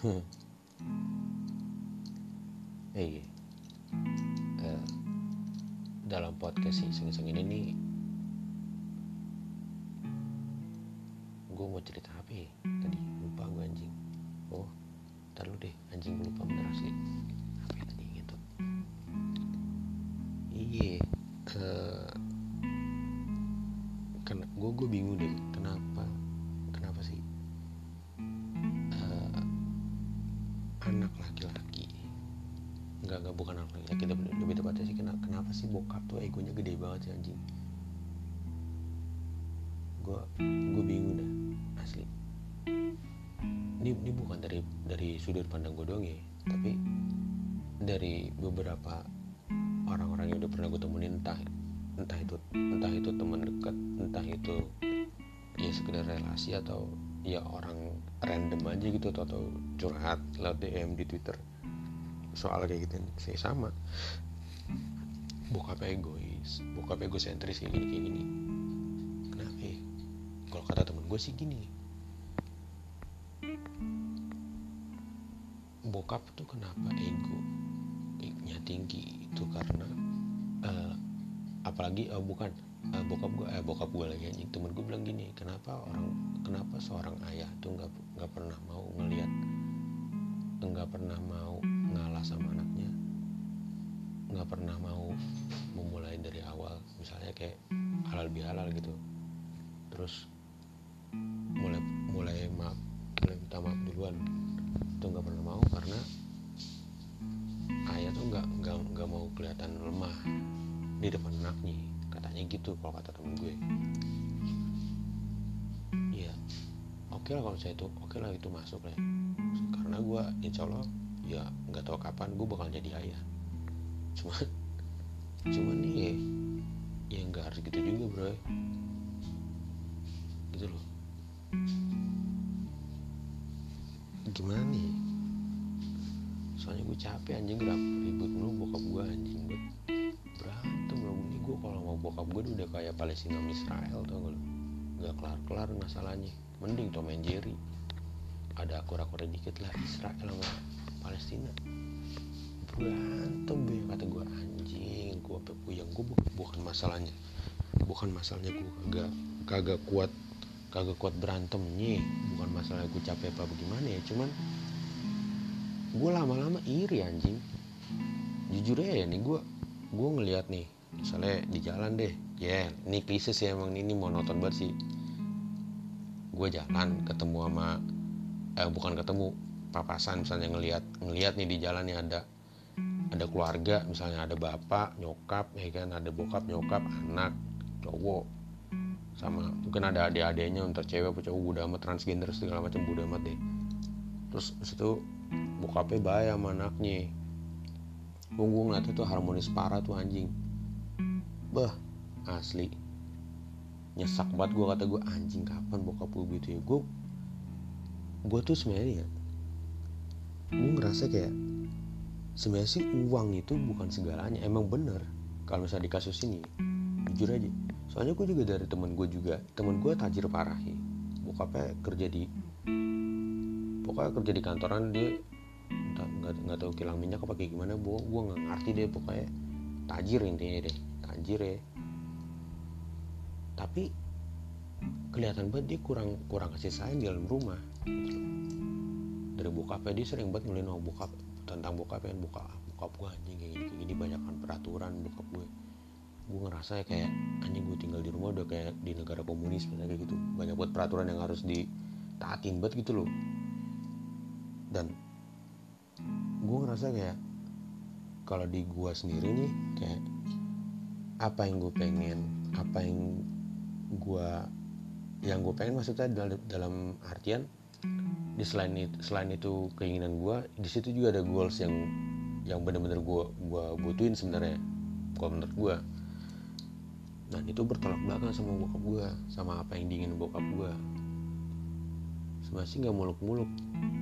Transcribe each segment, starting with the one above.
Hey, uh, dalam podcast iseng-iseng ini nih, gue mau cerita apa ya? Tadi lupa gue anjing. Oh, ntar lu deh, anjing gue lupa bener asli. Apa ya tadi gitu? Iya, uh, kan gue gue bingung deh, kenapa, sih bokap tuh egonya gede banget sih anjing. Gue gue bingung dah asli. Ini ini bukan dari dari sudut pandang gue doang ya tapi dari beberapa orang-orang yang udah pernah gue temuin entah entah itu entah itu teman dekat entah itu ya sekedar relasi atau ya orang random aja gitu atau, atau curhat lewat DM di Twitter soal kayak gitu saya sama bokap egois. Bokap egosentris kayak gini kayak gini. Kenapa ya? Kalau kata temen gue sih gini. Bokap tuh kenapa ego nya tinggi? Itu karena uh, apalagi uh, bukan uh, bokap gue eh bokap gue lagi anjing. Temen gue bilang gini kenapa orang kenapa seorang ayah tuh nggak nggak pernah mau ngelihat nggak pernah mau ngalah sama anaknya nggak pernah mau memulai dari awal. Misalnya kayak halal bihalal gitu. Terus mulai mulai maaf mulai minta maaf duluan. Itu nggak pernah mau karena ayah tuh nggak nggak nggak mau kelihatan lemah di depan anaknya. Katanya gitu kalau kata temen gue. Iya. Oke okay lah kalau saya itu oke okay lah itu masuk lah karena gue insya Allah ya nggak tahu kapan gue bakal jadi ayah cuma cuman nih ya, ya nggak harus gitu juga bro. Gitu loh. Gimana nih? Soalnya gue capek anjing. Gerap ribut mulu bokap gue anjing. Buat berantem loh. Ini gue kalau mau bokap gue udah kayak Palestina sama Israel tau gak lo nggak kelar kelar masalahnya. Mending Tom and Jerry. Ada akura-akura dikit lah Israel sama Palestina berantem be kata gue anjing gue puyeng gue bukan masalahnya. Bukan masalahnya gue kagak kagak kuat kagak kuat berantemnya bukan masalah gue capek apa bagaimana ya cuman gue lama-lama iri anjing. Jujur ya nih gue gue ngelihat nih misalnya di jalan deh ya yeah, ini klise sih emang ini monoton banget sih. Gue jalan ketemu sama eh bukan ketemu papasan misalnya ngelihat ngelihat nih di jalan nih ada ada keluarga misalnya ada bapak nyokap ya kan? Ada bokap nyokap anak cowok. Sama mungkin ada adik-adiknya untuk cewek atau cowok udah amat transgender segala macam udah amat deh. Terus situ bokapnya bayar sama anaknya. Gue ngeliatnya tuh harmonis parah tuh anjing. Bah asli. Nyesak banget gue kata gue anjing kapan bokap gue gitu ya? Gue gue tuh sebenarnya ya gue ngerasa kayak sebenarnya sih uang itu bukan segalanya. Emang bener kalau misalnya di kasus ini. Jujur aja. Soalnya gue juga dari temen gue juga. Temen gue tajir parah ya bokapnya kerja di pokoknya kerja di kantoran dia nggak nggak tahu kilang minyak apa kayak gimana. Gue gue nggak ngerti deh pokoknya. Tajir intinya deh. Tajir ya. Tapi kelihatan banget dia kurang kurang kasih sayang di dalam rumah. Dari bokapnya dia sering banget ngeliat sama bokap tentang bokap bokap gue anjing kayak gini kayak gini banyakkan peraturan bokap gue. Gue ngerasa ya kayak anjing gue tinggal di rumah udah kayak di negara komunis kayak gitu. Banyak buat peraturan yang harus ditaatin banget gitu loh. Dan gue ngerasa kayak kalau di gue sendiri nih kayak apa yang gue pengen apa yang gue yang gue pengen maksudnya dalam artian di selain itu selain itu keinginan gue di situ juga ada goals yang yang benar-benar gue gue butuhin sebenarnya kalau menurut gue dan itu bertolak belakang sama bokap gue sama apa yang diingin bokap gue sebenarnya nggak muluk-muluk.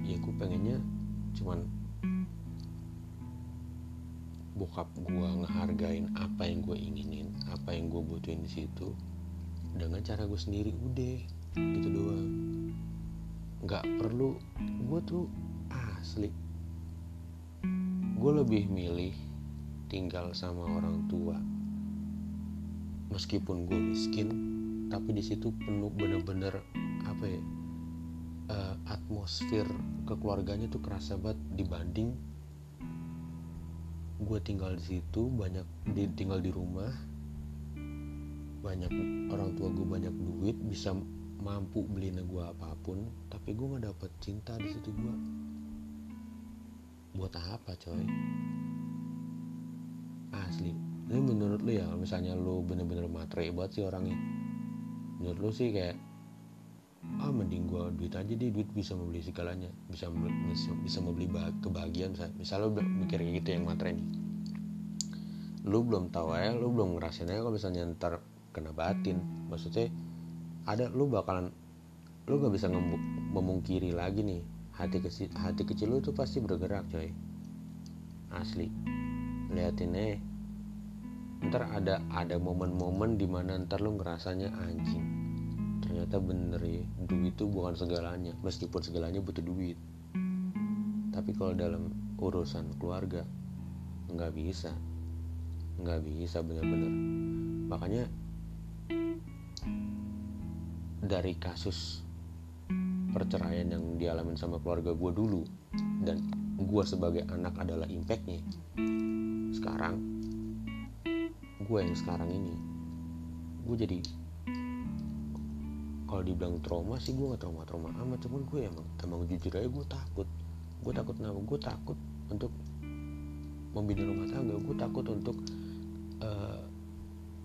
Ya gue pengennya cuman bokap gue ngehargain apa yang gue inginin apa yang gue butuhin di situ dengan cara gue sendiri udah gitu doang nggak perlu gue tuh asli. Gue lebih milih tinggal sama orang tua. Meskipun gue miskin tapi di situ penuh bener-bener apa ya uh, atmosfer kekeluarganya tuh kerasa banget. Dibanding gue tinggal di situ banyak di, tinggal di rumah banyak orang tua gue banyak duit bisa mampu beliin gue apa pun tapi gue nggak dapet cinta di situ gue buat apa coy? Asli. Ini menurut lu ya misalnya lu bener-bener matre banget sih orangnya menurut lu sih kayak ah mending gua duit aja deh duit bisa membeli segalanya bisa bisa, bisa membeli kebahagiaan misalnya, misalnya lu mikir kayak gitu yang matre nih. Lu belum tahu ya lu belum ngerasain aja kalau misalnya ntar kena batin. Maksudnya ada lu bakalan lu gak bisa memungkiri lagi nih. Hati kecil hati kecil lu tuh pasti bergerak coy. Asli. Liatin eh. Ntar ada ada momen-momen di mana ntar lu ngerasanya anjing ternyata bener ya duit itu bukan segalanya meskipun segalanya butuh duit. Tapi kalau dalam urusan keluarga nggak bisa. Nggak bisa bener-bener. Makanya dari kasus perceraian yang dialami sama keluarga gue dulu. Dan gue sebagai anak adalah impactnya. Sekarang gue yang sekarang ini gue jadi kalau dibilang trauma sih gue gak trauma trauma amat. Cuman gue emang emang jujur aja gue takut. Gue takut kenapa? Gue takut untuk membina rumah tangga. Gue takut untuk uh,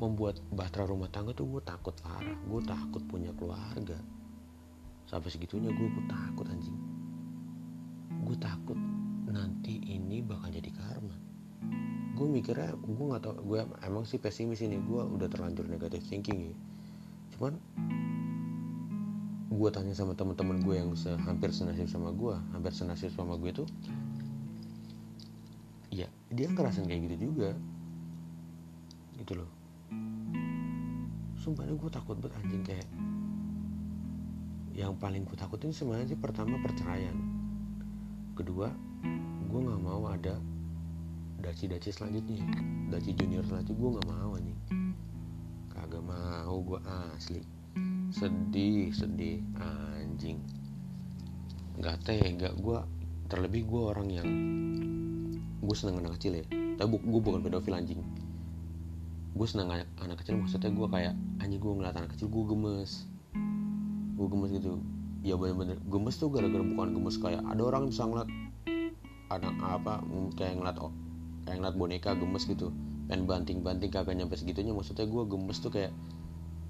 membuat bahtera rumah tangga tuh gue takut parah. Gue takut punya keluarga. Sampai segitunya gue gue takut anjing. Gue takut nanti ini bakal jadi karma. Gue mikirnya gue nggak tau gue emang sih pesimis ini. Gue udah terlanjur negatif thinking ya. Cuman gue tanya sama teman-teman gue yang se hampir senasib sama gue hampir senasib sama gue tuh ya dia ngerasain kayak gitu juga. Gitu loh sumpah gue takut banget anjing kayak yang paling gue takutin sebenarnya sih pertama perceraian. Kedua gue nggak mau ada daci-daci selanjutnya. Daci junior selanjutnya gue nggak mau anjing. Kagak mau gue asli. Sedih sedih anjing. Nggak tega gue terlebih gue orang yang gue seneng anak kecil ya. Tapi gue bukan pedofil anjing gue seneng anak, anak kecil maksudnya gue kayak anjing gue ngeliat anak kecil gue gemes. Gue gemes gitu. Ya bener-bener gemes tuh gara-gara bukan gemes kayak ada orang bisa ngeliat anak apa kayak ngeliat oh, kayak ngeliat boneka gemes gitu. Pengen banting-banting kagak nyampe segitunya maksudnya gue gemes tuh kayak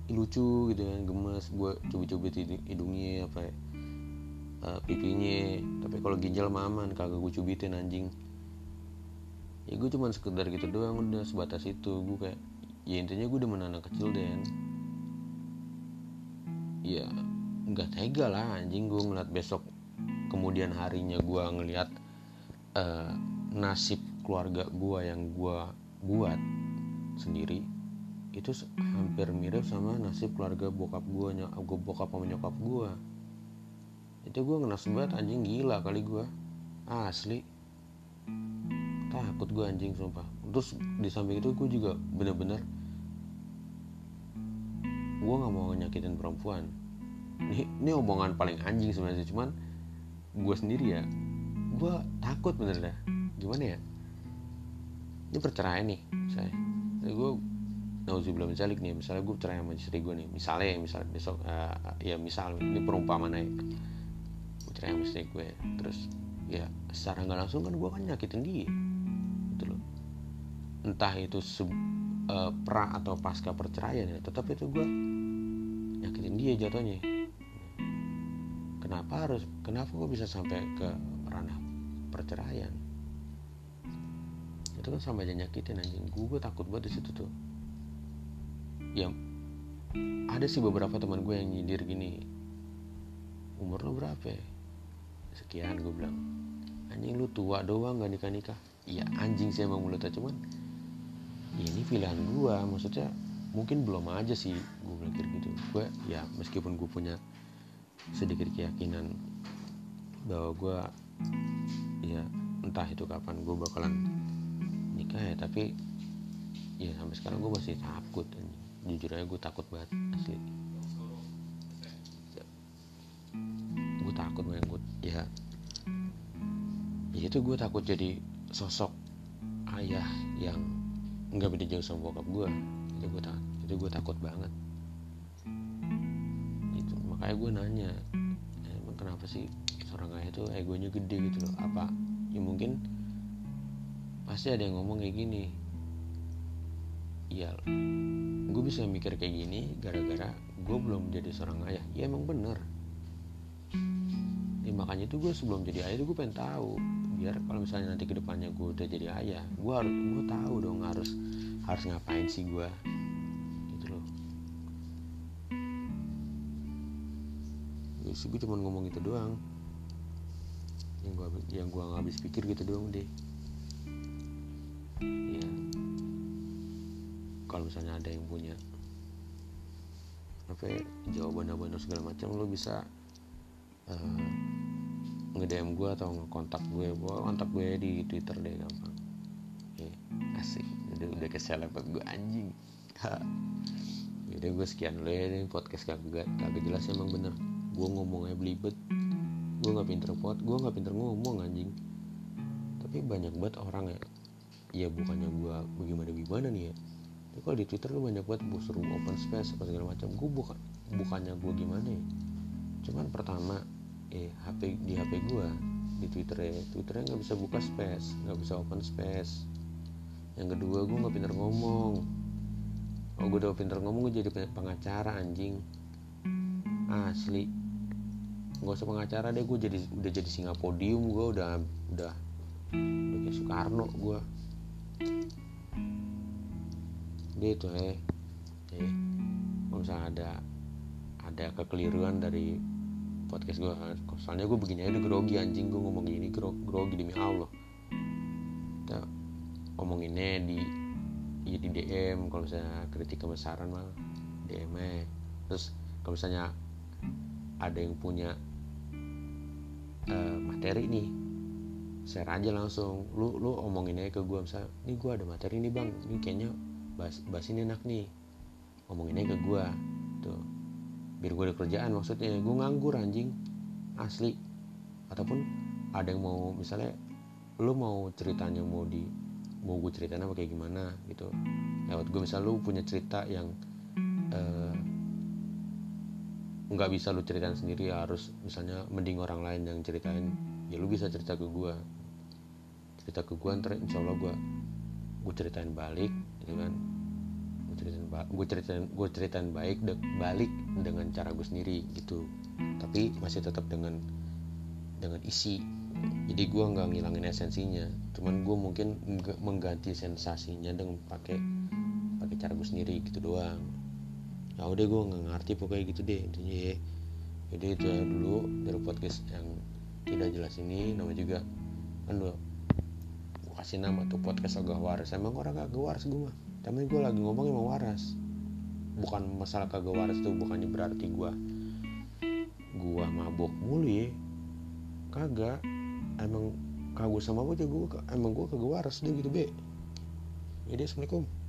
lucu gitu kan gemes. Gue cubit-cubit hidungnya apa ya, uh, pipinya. Tapi kalau ginjal maman kagak gue cubitin anjing. Ya gue cuman sekedar gitu doang udah sebatas itu. Gue kayak ya intinya gue udah anak kecil dan ya nggak tega lah anjing gue ngeliat besok kemudian harinya gue ngeliat uh, nasib keluarga gue yang gue buat sendiri itu hampir mirip sama nasib keluarga bokap gue nyokap gue bokap sama nyokap gue itu gue ngenas banget anjing gila kali gue asli takut gue anjing sumpah. Terus di samping itu gue juga bener-bener gue nggak mau nyakitin perempuan. Ini, ini omongan paling anjing sebenarnya cuman gue sendiri ya gue takut bener dah. Gimana ya? Ini perceraian nih saya gue nauzubillah mencalik nih misalnya gue cerai sama istri gue nih. Misalnya misalnya besok uh, ya misal ini perumpamaan aja gue cerai sama istri gue terus ya secara nggak langsung kan gue kan nyakitin dia entah itu se, uh, pra atau pasca perceraian ya tetap itu gue nyakitin dia jatuhnya. Kenapa harus kenapa gue bisa sampai ke ranah perceraian? Itu kan sama aja nyakitin anjing. Gue, takut banget di situ tuh. Ya ada sih beberapa teman gue yang nyindir gini umur lo berapa ya? sekian gue bilang anjing lu tua doang gak nikah nikah iya anjing sih emang mulutnya cuman ini pilihan gue maksudnya mungkin belum aja sih gue mikir gitu. Gue ya meskipun gue punya sedikit keyakinan bahwa gue ya entah itu kapan gue bakalan nikah ya tapi ya sampai sekarang gue masih takut jujur aja gue takut banget asli. Gue takut banget ya. Ya itu gue takut jadi sosok ayah yang nggak beda jauh sama bokap gue itu gue takut itu gue takut banget. Itu makanya gue nanya emang kenapa sih seorang ayah itu egonya gede gitu loh? Apa ya mungkin pasti ada yang ngomong kayak gini. Iya gue bisa mikir kayak gini gara-gara gue belum jadi seorang ayah. Ya emang bener. Ya makanya itu gue sebelum jadi ayah itu gue pengen tahu biar kalau misalnya nanti ke depannya gue udah jadi ayah gue harus gue tahu dong harus harus ngapain sih gue gitu loh. Sih gue cuma ngomong itu doang. Yang gue yang gue nggak habis pikir gitu doang deh. Ya kalau misalnya ada yang punya apa ya, jawaban-jawaban segala macam lo bisa uh, nge-DM gue atau ngekontak gue gue kontak gue di Twitter deh gampang. Ya asik. Udah udah keselebet gue anjing. Jadi gue sekian dulu ya ini podcast kagak kagak jelas emang bener. Gue ngomongnya belibet. Gue nggak pinter pot gue nggak pinter ngomong anjing. Tapi banyak banget orang ya. Ya bukannya gue bagaimana gimana nih ya. Tapi kalau di twitter tuh banyak banget suruh open space apa segala macam. Gue bukan bukannya gue gimana ya. Cuman pertama eh HP di HP gue di Twitter ya. Twitternya nggak bisa buka space nggak bisa open space. Yang kedua gue nggak pinter ngomong. Oh gue udah pinter ngomong gue jadi pengacara anjing. Asli. Nggak usah pengacara deh gue jadi udah jadi singa podium gue udah udah udah kayak Soekarno gue dia itu eh. Eh kalau misalnya ada ada kekeliruan dari podcast gue soalnya gue begini aja grogi anjing. Gue ngomong gini grogi demi Allah. Kita ngomonginnya di ya di DM kalau misalnya kritik kebesaran mah DM -nya. terus kalau misalnya ada yang punya uh, materi nih share aja langsung. Lu lu omongin aja ke gue misalnya ini gue ada materi nih bang. Ini kayaknya bahas bahas ini enak nih. Ngomongin aja ke gue tuh biar gue ada kerjaan maksudnya. Gue nganggur anjing. Asli. Ataupun ada yang mau misalnya lu mau ceritanya mau di mau gue ceritain apa kayak gimana gitu. Lewat gue misal lu punya cerita yang uh, nggak bisa lu ceritain sendiri harus misalnya mending orang lain yang ceritain ya lu bisa cerita ke gue cerita ke gue ntar insya Allah gue gue ceritain balik gitu kan ceritain gue ceritain gue ceritain baik de, balik dengan cara gue sendiri gitu. Tapi masih tetap dengan dengan isi. Jadi gue nggak ngilangin esensinya. Cuman gue mungkin mengganti sensasinya dengan pakai pakai cara gue sendiri gitu doang. Ya udah gue nggak ngerti pokoknya gitu deh intinya ya. Jadi itu ya dulu dari podcast yang tidak jelas ini. Nama juga kan gue kasih nama tuh podcast agak waras. Emang orang gak waras gue mah tapi gue lagi ngomong emang waras. Bukan masalah kagak waras tuh bukannya berarti gue gue mabok mulu ya. Kagak. Emang kagak sama apa aja gue emang gue kagak waras deh gitu be. Jadi assalamualaikum